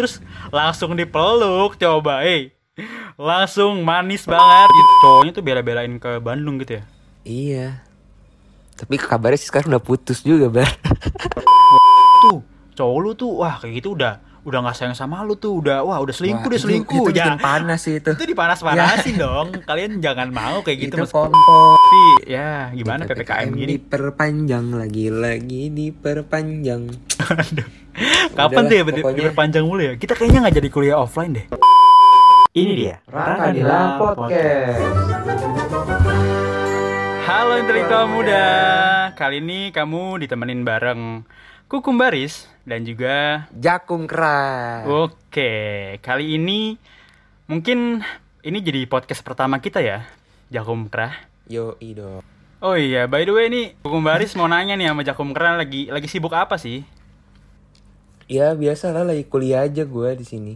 terus langsung dipeluk coba eh langsung manis banget gitu. cowoknya tuh bela-belain ke Bandung gitu ya Iya. Tapi kabarnya sih sekarang udah putus juga, Bar. tuh cowok lu tuh wah kayak gitu udah udah nggak sayang sama lu tuh udah wah udah selingkuh Wah, deh itu- selingkuh Itu, ya bikin panas sih itu. itu dipanas-panasin dong kalian jangan mau kayak gitu itu Mas. kompor. tapi ya gimana ppkm gini diperpanjang lagi-lagi diperpanjang. Aduh. Kapan tuh ya pokoknya- diperpanjang mulu ya? Kita kayaknya nggak jadi kuliah offline deh. Ini dia. Rakadila Podcast. Halo intelektual muda. Kali ini kamu ditemenin bareng Kukum Baris dan juga Jakum keras. Oke, kali ini mungkin ini jadi podcast pertama kita ya, Jakum Kerah. Yo ido. Oh iya, by the way nih Kukum Baris mau nanya nih sama Jakum Kerah lagi lagi sibuk apa sih? Ya biasa lah lagi kuliah aja gue di sini.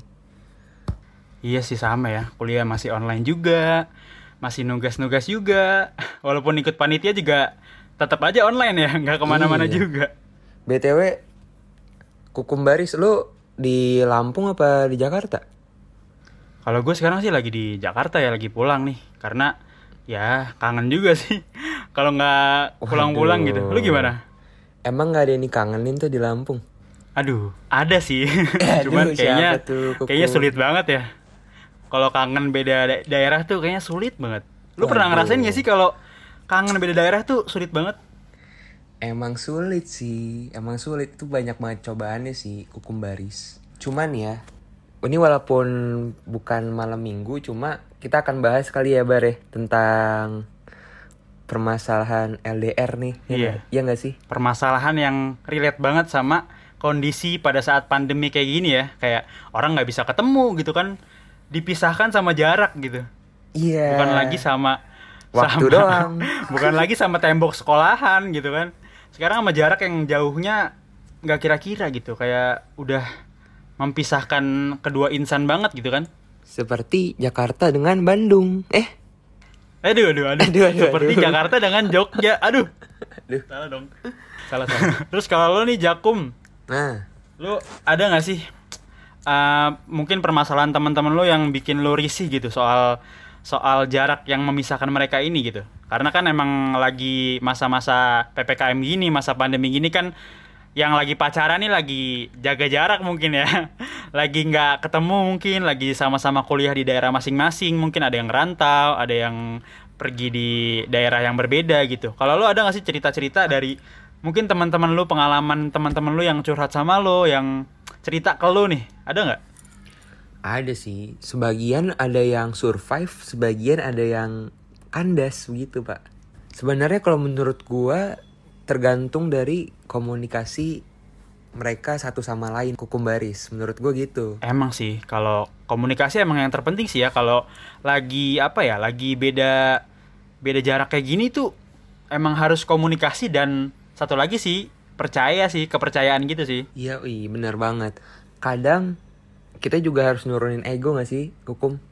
Iya sih sama ya, kuliah masih online juga, masih nugas-nugas juga, walaupun ikut panitia juga tetap aja online ya, nggak ke mana-mana Iya. juga. BTW Kukum Baris lu di Lampung apa di Jakarta? Kalau gue sekarang sih lagi di Jakarta ya, lagi pulang nih, karena ya kangen juga sih. Kalau nggak pulang-pulang gitu, lu gimana? Emang nggak ada yang dikangenin tuh di Lampung? Aduh, ada sih, Aduh, cuman kayaknya tuh, Kuku? kayaknya sulit banget ya. Kalau kangen beda da- daerah tuh kayaknya sulit banget. Lu pernah Waduh. ngerasain gak sih kalau kangen beda daerah tuh sulit banget? Emang sulit sih, emang sulit itu banyak banget cobaannya sih kukum baris. Cuman ya, ini walaupun bukan malam minggu, cuma kita akan bahas kali ya Bare tentang permasalahan LDR nih. Ya Iya. Iya nggak sih? permasalahan yang relate banget sama kondisi pada saat pandemi kayak gini ya kayak orang nggak bisa ketemu gitu kan dipisahkan sama jarak gitu Iya. bukan lagi sama Waktu sama- doang. bukan lagi sama tembok sekolahan gitu kan sekarang sama jarak yang jauhnya nggak kira-kira gitu kayak udah mempisahkan kedua insan banget gitu kan? Seperti Jakarta dengan Bandung. Eh, aduh aduh aduh, Aduh, aduh, seperti aduh. Jakarta dengan Jogja. Aduh. Aduh. salah dong. Salah salah. Terus kalau lo nih Jakum. Nah, Lu ada nggak sih uh, mungkin permasalahan teman-teman lu yang bikin lu risih gitu soal soal jarak yang memisahkan mereka ini gitu? Karena kan emang lagi masa-masa PPKM gini, masa pandemi gini kan yang lagi pacaran nih lagi jaga jarak mungkin ya. lagi nggak ketemu mungkin, lagi sama-sama kuliah di daerah masing-masing, mungkin ada yang rantau, ada yang pergi di daerah yang berbeda gitu. Kalau lu ada nggak sih cerita-cerita dari mungkin teman-teman lu pengalaman teman-teman lu yang curhat sama lu yang cerita ke lu nih ada nggak ada sih. Sebagian ada yang survive, sebagian ada yang kandas begitu, Pak. Sebenarnya kalau menurut gua tergantung dari komunikasi mereka satu sama lain kukum baris. Menurut gua gitu. Emang sih kalau komunikasi emang yang terpenting sih ya. Kalau lagi apa ya lagi beda beda jarak kayak gini tuh emang harus komunikasi dan satu lagi sih percaya sih kepercayaan gitu sih. Iya iya benar banget. Kadang kita juga harus nurunin ego gak sih hukum?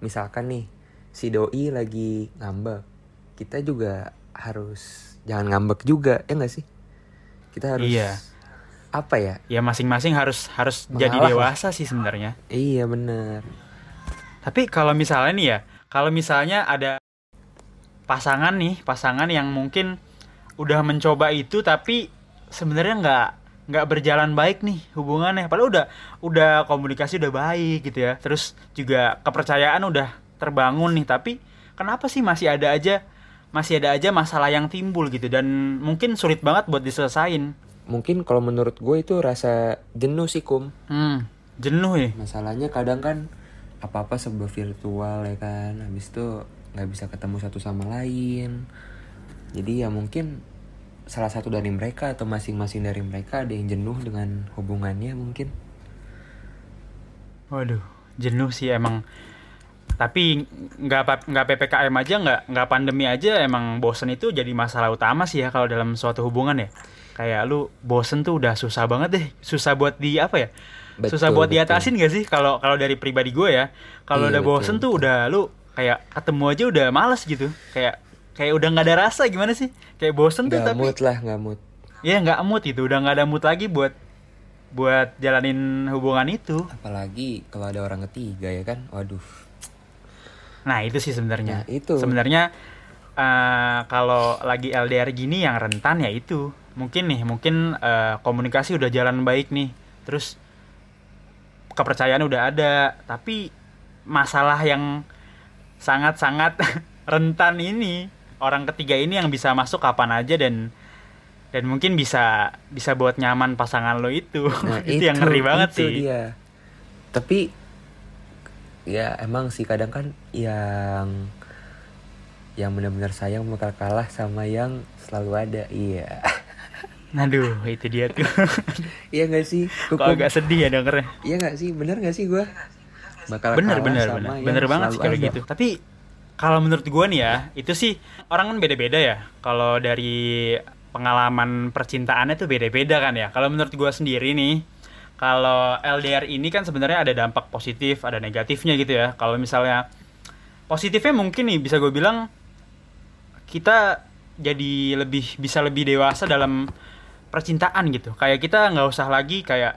Misalkan nih si doi lagi ngambek kita juga harus jangan ngambek juga ya gak sih kita harus Iya. apa ya ya masing-masing harus harus jadi Mengalah lah. dewasa sih sebenarnya iya bener Tapi kalau misalnya nih ya, kalau misalnya ada pasangan nih, pasangan yang mungkin udah mencoba itu tapi sebenarnya nggak nggak berjalan baik nih hubungannya. Padahal udah udah komunikasi udah baik gitu ya. Terus juga kepercayaan udah terbangun nih, tapi kenapa sih masih ada aja masih ada aja masalah yang timbul gitu dan mungkin sulit banget buat diselesain. mungkin kalau menurut gue itu rasa jenuh sih kum Hmm, jenuh ya. masalahnya kadang kan apa apa serba virtual ya kan habis itu nggak bisa ketemu satu sama lain jadi ya mungkin salah satu dari mereka atau masing-masing dari mereka ada yang jenuh dengan hubungannya mungkin Waduh, jenuh sih emang. Tapi nggak nggak ppkm aja nggak nggak pandemi aja emang bosen itu jadi masalah utama sih ya kalau dalam suatu hubungan ya. Kayak lu bosen tuh udah susah banget deh, susah buat di apa ya? susah Betul, buat betul. diatasin gak sih? Kalau kalau dari pribadi gue ya, kalau Iya, udah bosen betul, tuh udah lu kayak ketemu aja udah males gitu. Kayak kayak udah nggak ada rasa gimana sih? Kayak bosen tuh nggak tapi mood lah nggak mood ya nggak mood itu, udah nggak ada mood lagi buat buat jalanin hubungan itu. Apalagi kalau ada orang ketiga ya kan. Waduh. Nah, itu sih sebenarnya. Nah, itu. Sebenarnya eh, kalau lagi LDR gini yang rentan ya itu. Mungkin nih, mungkin eh, komunikasi udah jalan baik nih. Terus kepercayaan udah ada, tapi masalah yang sangat-sangat rentan ini orang ketiga ini yang bisa masuk kapan aja dan dan mungkin bisa bisa buat nyaman pasangan lo itu. Nah, itu, yang ngeri banget itu sih. dia. Tapi ya emang sih kadang kan yang yang benar-benar sayang bakal kalah sama yang selalu ada. Iya. Aduh, itu dia tuh. iya gak sih? Kok agak sedih ya dengernya. Iya gak sih? Bener gak sih gua? Bakal bener kalah bener sama bener yang bener banget sih kalau ada. gitu tapi kalau menurut gue nih ya itu sih orang kan beda-beda ya kalau dari pengalaman percintaannya tuh beda-beda kan ya kalau menurut gue sendiri nih kalau LDR ini kan sebenarnya ada dampak positif ada negatifnya gitu ya. Kalau misalnya positifnya mungkin nih bisa gue bilang kita jadi lebih bisa lebih dewasa dalam percintaan gitu. Kayak kita nggak usah lagi kayak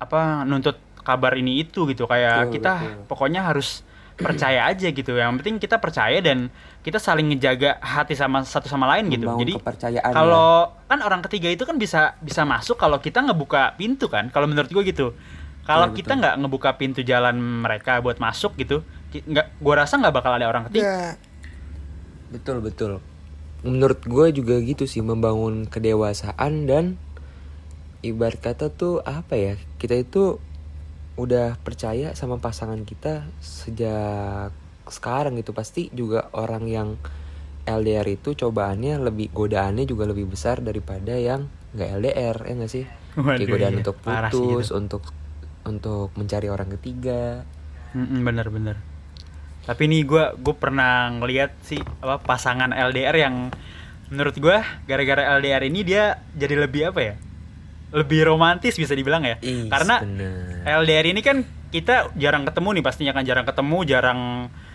apa nuntut kabar ini itu gitu. Kayak Betul, kita betul. pokoknya harus percaya aja gitu. Yang penting kita percaya dan kita saling ngejaga hati sama satu sama lain gitu. Membangun jadi kepercayaan ya. kalau kan orang ketiga itu kan bisa bisa masuk kalau kita ngebuka pintu kan. Kalau menurut gue gitu. Kalau Betul, kita nggak ngebuka pintu jalan mereka buat masuk gitu nggak gua rasa nggak bakal ada orang ketiga. Betul betul. Menurut gue juga gitu sih membangun kedewasaan dan ibarat kata tuh apa ya kita itu udah percaya sama pasangan kita sejak sekarang gitu. Pasti juga orang yang LDR itu cobaannya lebih godaannya juga lebih besar daripada yang nggak LDR ya nggak sih? Waduh, kayak godaan iya. untuk putus itu. untuk untuk mencari orang ketiga. Bener-bener tapi nih gua gue pernah ngeliat sih apa pasangan LDR yang menurut gua gara-gara LDR ini dia jadi lebih apa ya lebih romantis bisa dibilang ya. Ih, karena bener. LDR ini kan kita jarang ketemu nih pastinya kan jarang ketemu jarang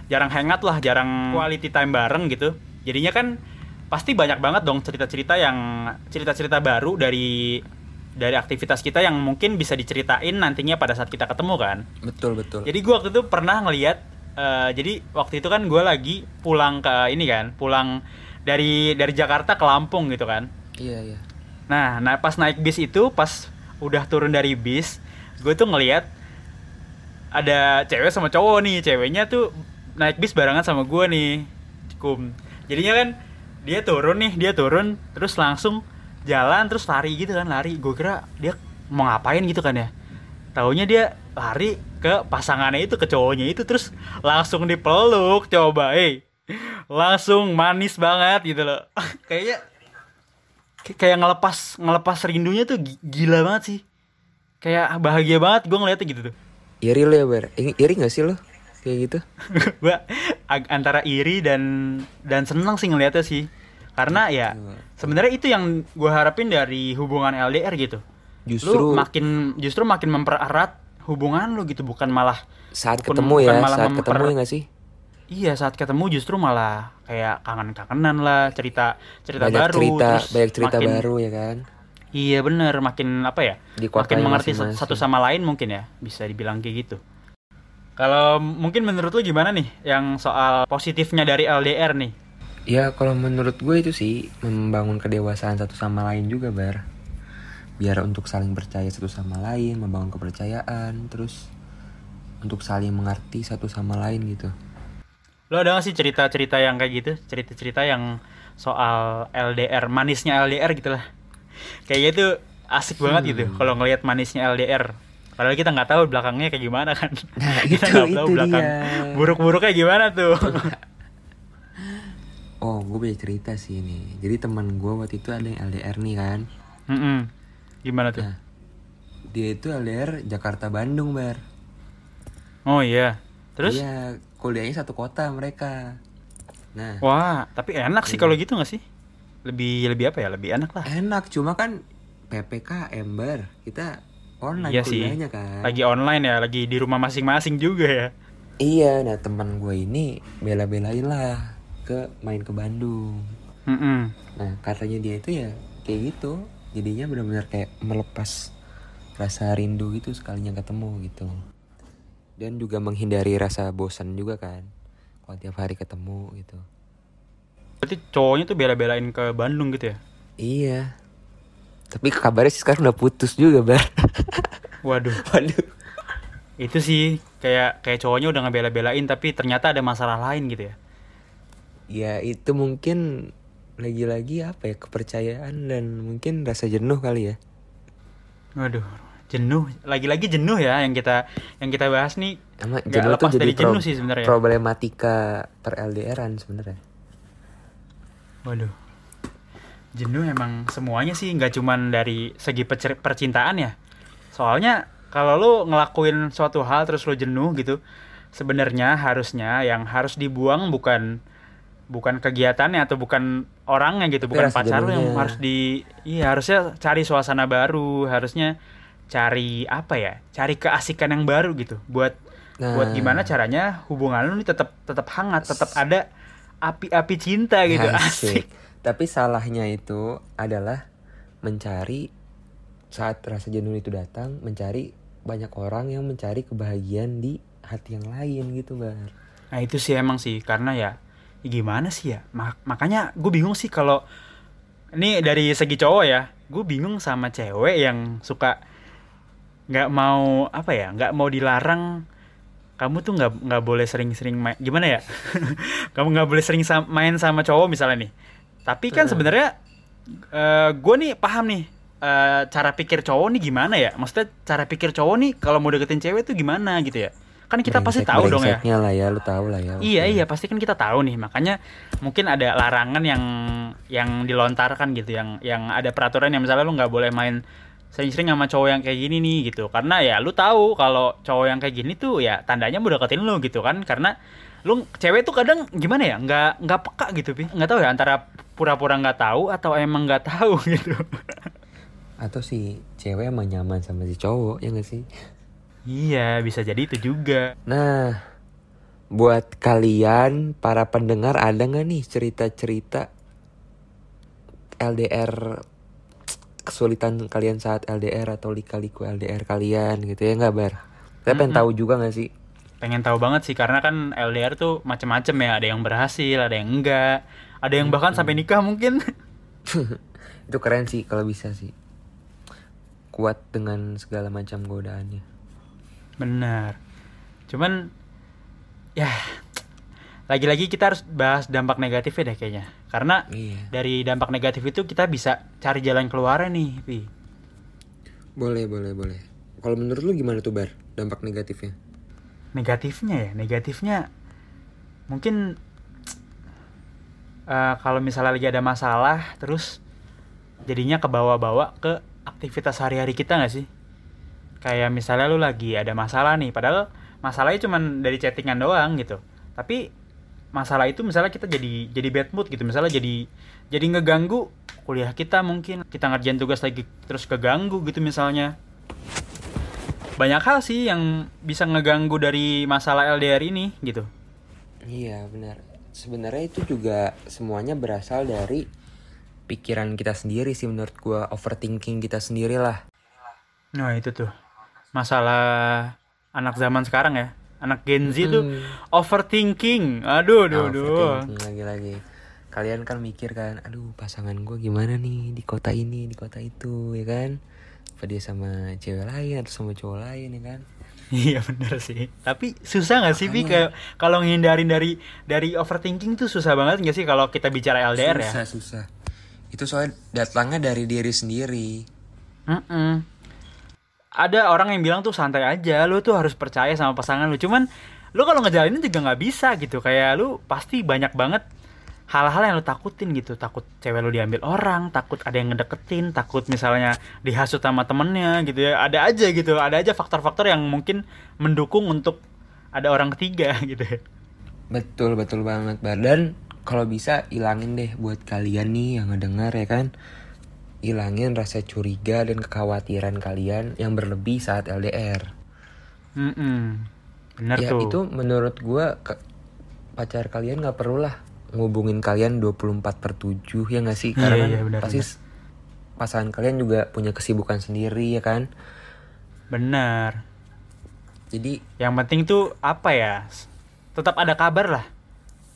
jarang hangout lah jarang quality time bareng gitu. Jadinya kan pasti banyak banget dong cerita-cerita yang cerita-cerita baru dari dari aktivitas kita yang mungkin bisa diceritain nantinya pada saat kita ketemu kan. Betul betul. Jadi gua waktu itu pernah ngeliat eh, jadi waktu itu kan gua lagi pulang ke ini kan pulang dari dari Jakarta ke Lampung gitu kan. Iya iya Nah, nah pas naik bis itu, pas udah turun dari bis, gue tuh ngeliat ada cewek sama cowok nih. Ceweknya tuh naik bis barengan sama gue nih, kum. Jadinya kan dia turun nih, dia turun, terus langsung jalan terus lari gitu kan, lari. Gue kira dia mau ngapain gitu kan ya. Taunya dia lari ke pasangannya itu, ke cowoknya itu, terus langsung dipeluk, coba, eh. Langsung manis banget gitu loh. Kayaknya Kay- kayak ngelepas ngelepas rindunya tuh gi- gila banget sih. Kayak bahagia banget gue ngeliatnya gitu tuh. Iri lo ya ber? Iri gak sih lo kayak gitu? Gue antara iri dan dan seneng sih ngeliatnya sih. Karena ya sebenarnya itu yang gue harapin dari hubungan LDR gitu. Justru- lu makin justru makin mempererat hubungan lu gitu bukan malah saat bukan- ketemu ya bukan malah saat memper- ketemu ya gak sih iya saat ketemu justru malah kayak kangen-kangenan lah cerita cerita banyak baru cerita terus banyak cerita makin- baru ya kan Iya bener, makin apa ya? Di makin mengerti masing-masing. satu sama lain mungkin ya, bisa dibilang kayak gitu. Kalau mungkin menurut lu gimana nih yang soal positifnya dari LDR nih? ya kalau menurut gue itu sih membangun kedewasaan satu sama lain juga bar biar untuk saling percaya satu sama lain membangun kepercayaan terus untuk saling mengerti satu sama lain gitu Lo ada gak sih cerita-cerita yang kayak gitu? Cerita-cerita yang soal LDR, manisnya LDR gitu lah. Kayaknya itu asik banget gitu Hmm. kalau ngelihat manisnya LDR. Padahal kita nggak tahu belakangnya kayak gimana kan. Nah, kita nggak tahu belakang dia. buruk-buruknya gimana tuh. oh gue punya cerita sih ini jadi teman gue waktu itu ada yang LDR nih kan Mm-mm. Gimana tuh? Nah, dia itu LDR Jakarta Bandung bar Oh iya. Terus? Iya, kuliahnya satu kota mereka. Nah, Wah, tapi enak Iya. sih kalau gitu nggak sih? Lebih lebih apa ya? Lebih enak lah. enak cuma kan PPKM bar. Kita online Iya sih. kuliahnya kan. Lagi online ya, lagi di rumah masing-masing juga ya. Iya, nah teman gue ini bela-belain lah ke main ke Bandung. Mm-mm. Nah, katanya dia itu ya kayak gitu. Jadinya benar-benar kayak melepas rasa rindu itu sekalinya ketemu gitu dan juga menghindari rasa bosan juga kan kalau tiap hari ketemu gitu. Berarti cowoknya tuh bela-belain ke Bandung gitu ya? iya. Tapi kabarnya sih sekarang udah putus juga bar. Waduh, waduh. Itu sih kayak kayak cowoknya udah ngebela-belain tapi ternyata ada masalah lain gitu ya. ya itu mungkin lagi-lagi apa ya kepercayaan dan mungkin rasa jenuh kali ya. Waduh, jenuh. Lagi-lagi jenuh ya yang kita yang kita bahas nih. Emang jenuh tuh lepas jadi dari jenuh sih sebenarnya. problematika per LDRan sebenarnya Waduh. Jenuh emang semuanya sih nggak cuman dari segi percintaan ya. Soalnya kalau lu ngelakuin suatu hal terus lu jenuh gitu, sebenarnya harusnya yang harus dibuang bukan bukan kegiatannya atau bukan orangnya gitu, Tapi bukan pacar lu yang harus di iya harusnya cari suasana baru, harusnya cari apa ya? Cari keasikan yang baru gitu buat buat Nah. gimana caranya hubungan lu nih tetap tetap hangat, tetap ada api-api cinta gitu. Asik. Asik. Tapi salahnya itu adalah mencari saat rasa jenuh itu datang, mencari banyak orang yang mencari kebahagiaan di hati yang lain gitu, Bar. Nah itu sih emang sih karena ya, ya gimana sih ya Ma- makanya gue bingung sih kalau ini dari segi cowok ya gue bingung sama cewek yang suka nggak mau apa ya nggak mau dilarang kamu tuh nggak nggak boleh sering-sering main gimana ya? Kamu nggak boleh sering sam- main sama cowok misalnya nih. Tapi kan sebenarnya gue nih paham nih eh, cara pikir cowok nih gimana ya? Maksudnya cara pikir cowok nih kalau mau deketin cewek tuh gimana gitu ya? Kan kita pasti tahu dong ya. lah ya, lu tahu lah ya. Iya iya pasti kan kita tahu nih. Makanya mungkin ada larangan yang yang dilontarkan gitu yang yang ada peraturan yang misalnya lu nggak boleh main sering-sering sama cowok yang kayak gini nih gitu. Karena ya lu tahu kalau cowok yang kayak gini tuh ya tandanya mau deketin lu gitu kan. Karena lu cewek tuh kadang gimana ya nggak nggak peka gitu pi. Nggak tahu ya antara pura-pura nggak tahu atau emang nggak tahu gitu. Atau si cewek emang nyaman sama si cowok, ya gak sih? iya bisa jadi itu juga. Nah, buat kalian para pendengar ada nggak nih cerita-cerita LDR kesulitan kalian saat LDR atau lika-liku LDR kalian gitu ya nggak bar? Saya pengen tahu juga nggak sih? pengen tahu banget sih karena kan LDR tuh macem-macem ya ada yang berhasil ada yang enggak ada yang bahkan sampai nikah mungkin Itu keren sih kalau bisa sih. Kuat dengan segala macam godaannya. benar cuman ya lagi-lagi kita harus bahas dampak negatifnya deh kayaknya karena Iya. dari dampak negatif itu kita bisa cari jalan keluarnya nih Pi. Boleh, boleh, boleh. Kalau menurut lu gimana tuh bar dampak negatifnya? negatifnya ya negatifnya mungkin eh, kalau misalnya lagi ada masalah terus jadinya kebawa-bawa ke aktivitas sehari-hari kita nggak sih kayak misalnya lu lagi ada masalah nih padahal masalahnya cuman dari chattingan doang gitu tapi masalah itu misalnya kita jadi jadi bad mood gitu. Misalnya jadi jadi ngeganggu kuliah kita mungkin. Kita ngerjain tugas lagi terus keganggu gitu misalnya. Banyak hal sih yang bisa ngeganggu dari masalah LDR ini gitu. Iya benar. Sebenarnya itu juga semuanya berasal dari pikiran kita sendiri sih menurut gua. Overthinking kita sendiri lah. nah itu tuh. Masalah anak zaman sekarang ya anak Gen Z tuh Hmm. overthinking aduh aduh aduh Overthinking lagi-lagi. Kalian kan mikir kan, aduh pasangan gua gimana nih di kota ini, di kota itu, ya kan? Apa dia sama cewek lain atau sama cowok lain, ya kan? Iya bener sih. Tapi susah nggak sih? Kayak kalau ngindarin dari dari overthinking tuh susah banget nggak sih kalau kita bicara LDR ya? susah, susah. Itu soalnya datangnya dari diri sendiri. Mm-mm. Ada orang yang bilang tuh santai aja, lu tuh harus percaya sama pasangan lu. Cuman lu kalau ngejalanin juga nggak bisa gitu. Kayak lu pasti banyak banget hal-hal yang lu takutin gitu. Takut cewek lu diambil orang, takut ada yang ngedeketin, takut misalnya dihasut sama temennya gitu ya. Ada aja gitu, ada aja faktor-faktor yang mungkin mendukung untuk ada orang ketiga gitu. ya. Betul betul banget Bar Dan kalau bisa ilangin deh buat kalian nih yang ngedengar ya kan Ilangin rasa curiga dan kekhawatiran kalian yang berlebih saat LDR Mm-mm. Bener Ya tuh. itu menurut gua ke- pacar kalian nggak perlu lah ngubungin kalian 24 per 7 ya nggak sih? Iya, Karena iya, kan benar, pasti pasangan kalian juga punya kesibukan sendiri ya kan? Bener jadi yang penting tuh apa ya? Tetap ada kabar lah.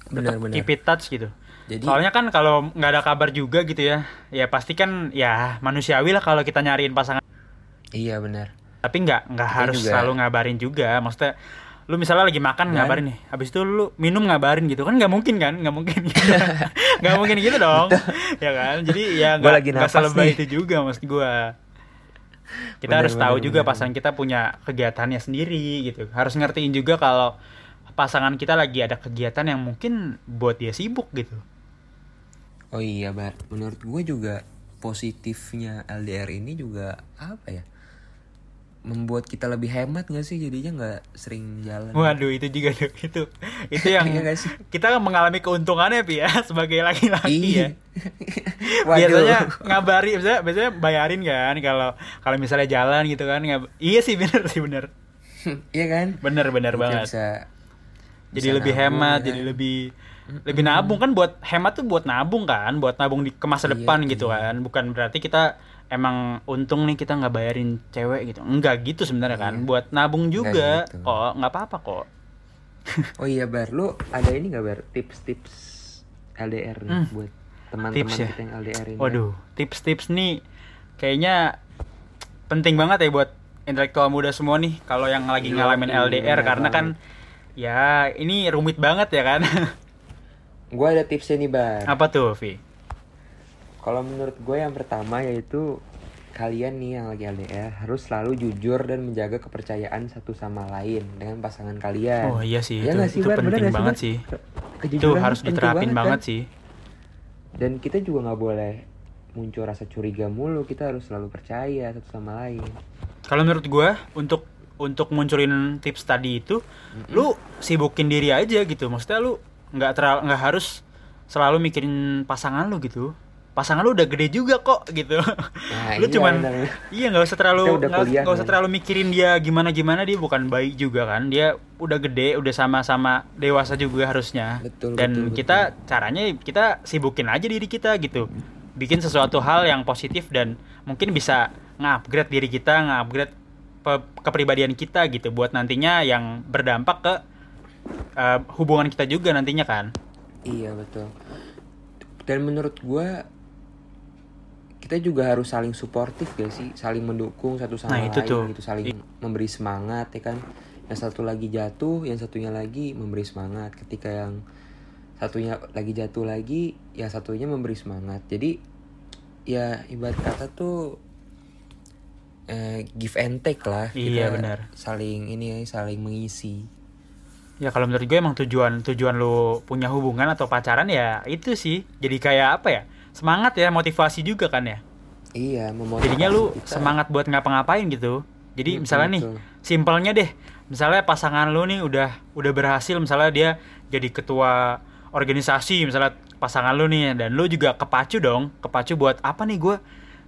Benar-benar keep it touch gitu jadi soalnya kan kalau nggak ada kabar juga gitu ya ya pasti kan ya manusiawi lah kalau kita nyariin pasangan. Iya benar. Tapi nggak nggak harus juga- selalu ngabarin juga. Maksudnya lu misalnya lagi makan Dan- ngabarin nih. Habis itu lu minum ngabarin gitu. Kan nggak mungkin kan? Nggak mungkin nggak mungkin gitu dong. Ya kan? Jadi ya nggak nggak selebay nih. itu juga maksud gua. Kita Bener, harus tahu bener, juga bener, pasangan kita punya kegiatannya sendiri gitu. Harus ngertiin juga kalau pasangan kita lagi ada kegiatan yang mungkin buat dia sibuk gitu oh iya bar. Menurut gue juga positifnya LDR ini juga apa ya membuat kita lebih hemat gak sih? Jadinya nggak sering jalan. Waduh itu juga tuh itu itu yang Iya kita mengalami keuntungannya pi ya sebagai laki-laki ya. Iya. Waduh. biasanya ngabari biasanya, biasanya bayarin kan kalau kalau misalnya jalan gitu kan ngab- iya sih bener sih bener. Iya kan? Bener bener banget. bisa jadi bisa lebih nabung, hemat ya jadi kan? lebih lebih nabung kan buat hemat tuh buat nabung kan buat nabung di ke masa Iya, depan gitu iya. kan bukan berarti kita emang untung nih kita nggak bayarin cewek gitu enggak gitu sebenarnya kan Iya. buat nabung juga gitu. kok nggak apa-apa kok oh iya bar lu ada ini nggak bar tips-tips LDR nih Hmm. buat teman-teman Tips ya? kita yang LDR ini Waduh, tips-tips nih kayaknya penting banget ya buat intelektual muda semua nih kalau yang lagi Iya, ngalamin LDR karena kan ya ini rumit banget ya kan. gue ada tipsnya nih bar Apa tuh, Vi? Kalau menurut gue yang pertama yaitu kalian nih yang lagi LDR harus selalu jujur dan menjaga kepercayaan satu sama lain dengan pasangan kalian. Oh iya sih, Iya itu, sih, itu Bar? Bener penting nggak banget sih. Ke- Itu Kejujuran harus tuh penting diterapin banget, kan? sih. Dan kita juga nggak boleh muncul rasa curiga mulu. Kita harus selalu percaya satu sama lain. Kalau menurut gua untuk untuk munculin tips tadi itu, lu sibukin diri aja gitu. Maksudnya lu nggak terlalu nggak harus selalu mikirin pasangan lu gitu. Pasangan lu udah gede juga kok gitu. Nah, lu iya, cuman benar. iya nggak usah terlalu nggak usah terlalu mikirin dia gimana gimana dia bukan baik juga kan. Dia udah gede, udah sama-sama dewasa juga harusnya. Betul, Dan betul, betul. kita caranya kita sibukin aja diri kita gitu. Bikin sesuatu hal yang positif dan mungkin bisa nge-upgrade diri kita, nge-upgrade pe- kepribadian kita gitu buat nantinya yang berdampak ke eh, hubungan kita juga nantinya kan. Iya betul. Dan menurut gua kita juga harus saling suportif gak sih, saling mendukung satu sama Nah, itu lain tuh. gitu, saling memberi semangat ya kan. Yang satu lagi jatuh, yang satunya lagi memberi semangat. Ketika yang satunya lagi jatuh lagi, yang satunya memberi semangat. Jadi ya ibarat kata tuh eh, give and take lah. Iya, Kita benar. Saling ini saling mengisi. Ya kalau menurut gue emang tujuan tujuan lu punya hubungan atau pacaran ya itu sih. Jadi kayak apa ya? Semangat ya, motivasi juga kan ya. Iya, memotivasi Jadinya lu kita. semangat buat ngapa-ngapain gitu. Jadi Mm, misalnya nih, betul. simpelnya deh. Misalnya pasangan lu nih udah udah berhasil misalnya dia jadi ketua organisasi misalnya pasangan lu nih dan lu juga kepacu dong, kepacu buat apa nih gue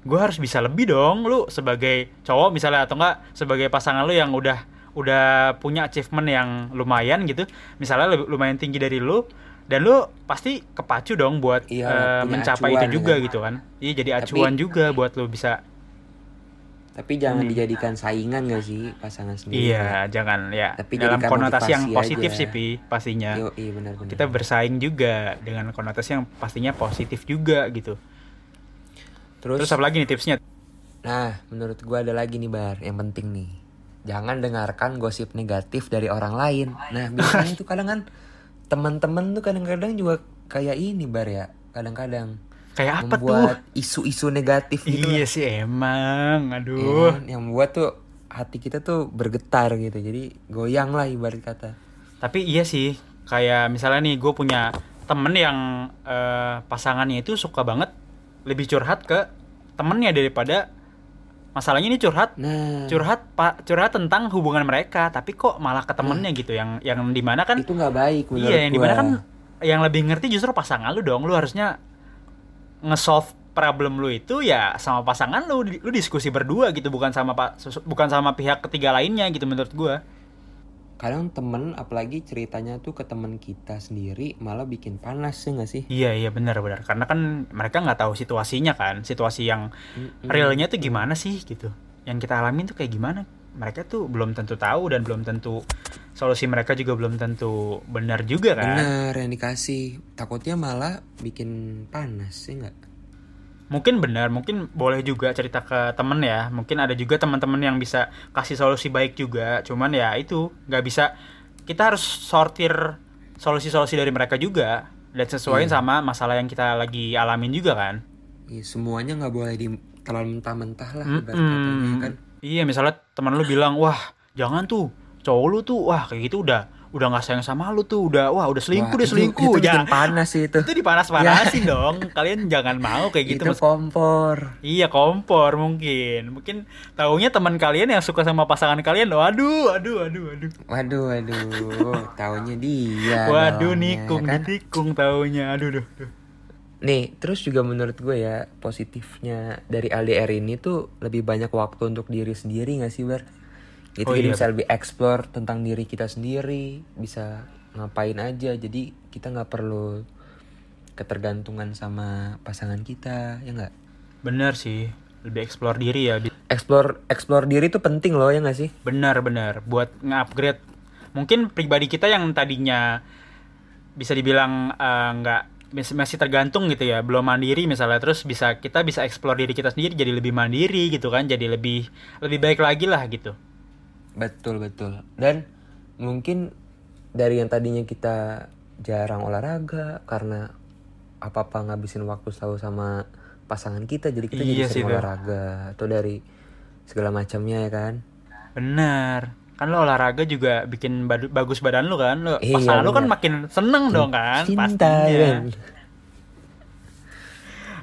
gue harus bisa lebih dong lu sebagai cowok misalnya atau enggak sebagai pasangan lu yang udah udah punya achievement yang lumayan gitu misalnya lebih- lumayan tinggi dari lu dan lu pasti kepacu dong buat Iya, punya mencapai acuan itu juga kan. gitu kan iya jadi Tapi- acuan juga buat lu bisa Tapi jangan dijadikan saingan gak sih pasangan sendiri? iya jangan ya Tapi dalam konotasi yang positif aja. sih pi pastinya Yo, iya benar-benar. kita bersaing juga dengan konotasi yang pastinya positif juga gitu terus, terus apa lagi nih tipsnya nah menurut gua ada lagi nih bar yang penting nih. Jangan dengarkan gosip negatif dari orang lain. Nah biasanya tuh kadang kan teman-teman tuh kadang-kadang juga kayak ini bar ya. Kadang-kadang kayak apa tuh membuat isu-isu negatif gitu. iya sih emang Iya aduh kan? yang membuat tuh hati kita tuh bergetar gitu. Jadi goyang lah ibarat kata. tapi iya sih kayak misalnya nih gue punya temen yang eh, pasangannya itu suka banget lebih curhat ke temennya daripada masalahnya ini curhat. Nah. Curhat pak curhat tentang hubungan mereka tapi kok malah ke temennya gitu. Yang yang di mana kan itu nggak baik menurut iya yang di mana gua. kan yang lebih ngerti justru pasangan lu dong. Lu harusnya nge-solve problem lu itu ya sama pasangan lu. Lu diskusi berdua gitu bukan sama pak bukan sama pihak ketiga lainnya gitu menurut gua kadang temen apalagi ceritanya tuh ke temen kita sendiri malah bikin panas sih nggak sih? Iya iya benar benar. Karena kan mereka nggak tahu situasinya kan. Situasi yang Mm-mm. realnya tuh gimana sih gitu. Yang kita alamin tuh kayak gimana? Mereka tuh belum tentu tahu dan belum tentu solusi mereka juga belum tentu benar juga kan? Bener yang dikasih. Takutnya malah bikin panas, ya nggak? Mungkin benar mungkin boleh juga cerita ke temen ya. Mungkin ada juga teman-teman yang bisa kasih solusi baik juga. Cuman ya itu nggak bisa. Kita harus sortir solusi-solusi dari mereka juga. Dan sesuaiin sama masalah yang kita lagi alamin juga kan. Iya, semuanya nggak boleh di terlalu mentah-mentah lah katanya ya kan. iya misalnya teman lu bilang wah jangan tuh cowok lu tuh wah kayak gitu udah udah nggak sayang sama lu tuh udah wah udah selingkuh Wah, udah itu- selingkuh Itu, ya bikin panas sih itu. itu dipanas-panasin dong kalian jangan mau kayak gitu itu Mas. kompor. Iya kompor mungkin mungkin taunya teman kalian yang suka sama pasangan kalian waduh aduh aduh aduh Waduh, waduh, taunya dia. waduh dalangnya, nikung kan? ditikung taunya aduh duh, duh. Nih, terus juga menurut gue ya positifnya dari LDR ini tuh lebih banyak waktu untuk diri sendiri gak sih Bar? Gitu Oh jadi iya, bisa lebih explore tentang diri kita sendiri, bisa ngapain aja. Jadi kita nggak perlu ketergantungan sama pasangan kita, ya nggak? bener sih lebih explore diri ya Explore explore diri tuh penting loh ya nggak sih? bener bener buat nge-upgrade mungkin pribadi kita yang tadinya bisa dibilang eh, nggak masih masih tergantung gitu ya belum mandiri misalnya terus bisa kita bisa explore diri kita sendiri jadi lebih mandiri gitu kan jadi lebih lebih baik lagi lah gitu Betul betul. Dan mungkin dari yang tadinya kita jarang olahraga karena apa apa ngabisin waktu selalu sama pasangan kita, jadi kita Iya jadi sih, sering Bel. olahraga atau dari segala macamnya ya kan. Bener. Kan lo olahraga juga bikin badu- bagus badan lo kan. Lo, Iya, pasangan lo kan makin seneng dong kan. Cinta pastinya. ya kan.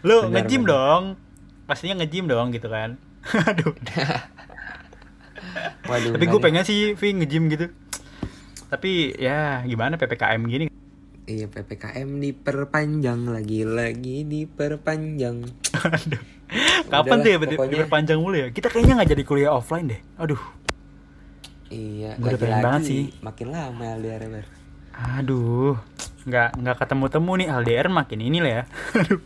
Lo Bener, nge-gym bener. dong. Pastinya nge-gym dong gitu kan. Aduh. Waduh. Tapi gue pengen sih Vi nge-gym gitu. Tapi ya gimana PPKM gini. Iya PPKM diperpanjang lagi-lagi diperpanjang. Aduh. Kapan Udahlah, tuh ya berarti pokoknya. diperpanjang mulu ya? Kita kayaknya nggak jadi kuliah offline deh. Aduh. Iya, Gua udah pengen banget sih. Makin lama LDR Bar. Aduh, nggak nggak ketemu temu nih LDR makin ini lah ya. Aduh,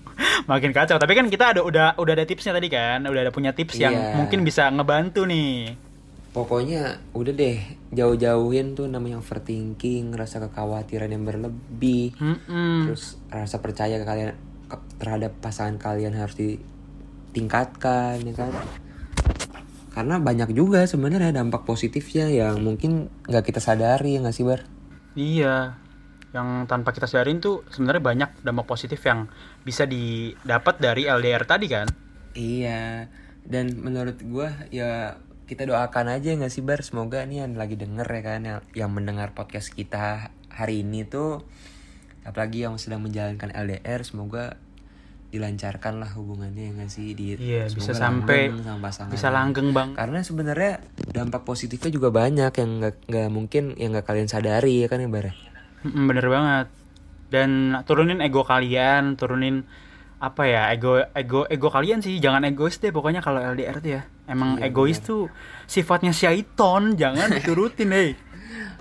makin kacau. Tapi kan kita ada udah udah ada tipsnya tadi kan, udah ada punya tips yang Iya. mungkin bisa ngebantu nih. Pokoknya udah deh jauh-jauhin tuh namanya overthinking, rasa kekhawatiran yang berlebih, Mm-mm. terus rasa percaya ke kalian ke- terhadap pasangan kalian harus ditingkatkan ya kan? Karena banyak juga sebenarnya dampak positifnya yang mungkin nggak kita sadari ya nggak sih bar? Iya, yang tanpa kita sadarin tuh sebenarnya banyak dampak positif yang bisa didapat dari LDR tadi kan. iya. Dan menurut gua ya kita doakan aja nggak sih bar semoga nih yang lagi denger ya kan yang, yang mendengar podcast kita hari ini tuh apalagi yang sedang menjalankan LDR semoga dilancarkan lah hubungannya ya nggak sih di Iya, bisa sampai langgeng sama pasangan. bisa langgeng bang. karena sebenarnya dampak positifnya juga banyak yang nggak mungkin yang nggak kalian sadari ya kan ya bar bener banget. Dan turunin ego kalian, turunin apa ya ego ego ego kalian sih jangan egois deh pokoknya kalau LDR tuh ya emang Iya, egois tuh sifatnya syaiton jangan diturutin eh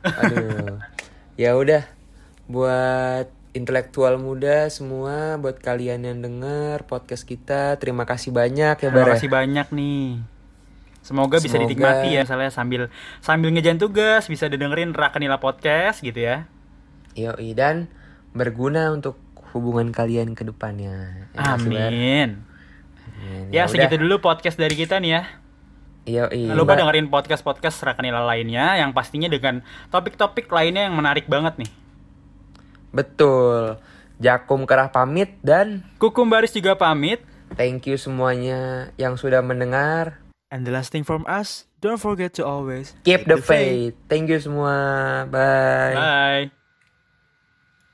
Aduh. ya udah buat intelektual muda semua buat kalian yang dengar podcast kita terima kasih banyak ya Terima ya. kasih banyak nih. Semoga, bisa Semoga- dinikmati ya, misalnya sambil sambil ngejalan tugas bisa didengerin Rakanila Podcast gitu ya. Yoi, dan berguna untuk hubungan kalian ke depannya. Ya? Amin. Amin. Ya, udah. segitu dulu podcast dari kita nih ya. Yoi. Jangan lupa Mbak. dengerin podcast-podcast Rakanila lainnya yang pastinya dengan topik-topik lainnya yang menarik banget nih. Betul. Jakum kerah pamit dan Kukum Baris juga pamit. thank you semuanya yang sudah mendengar. And the last thing from us, don't forget to always Keep the faith. Thank you semua. Bye. Bye.